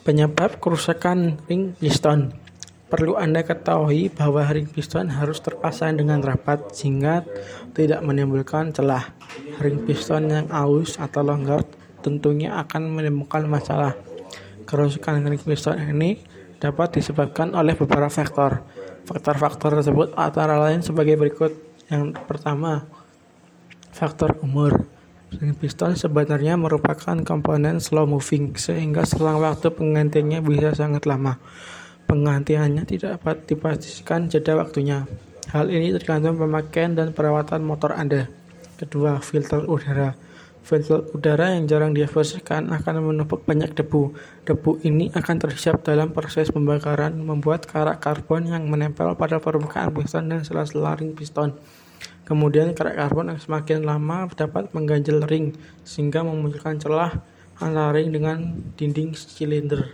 Penyebab kerusakan ring piston Perlu Anda ketahui bahwa ring piston harus terpasang dengan rapat sehingga tidak menimbulkan celah. Ring piston yang aus atau longgar tentunya akan menimbulkan masalah. Kerusakan ring piston ini dapat disebabkan oleh beberapa faktor. Faktor-faktor tersebut antara lain sebagai berikut. Yang pertama, faktor umur. Ring piston sebenarnya merupakan komponen slow moving, sehingga selang waktu penggantiannya bisa sangat lama. Penggantiannya tidak dapat dipastikan jeda waktunya. Hal ini tergantung pemakaian dan perawatan motor Anda. Kedua, filter udara. Filter udara yang jarang dibersihkan akan menumpuk banyak debu. Debu ini akan terhisap dalam proses pembakaran, membuat karat karbon yang menempel pada permukaan piston dan sela-sela ring piston. Kemudian karat karbon yang semakin lama dapat mengganjal ring, sehingga memunculkan celah antara ring dengan dinding silinder.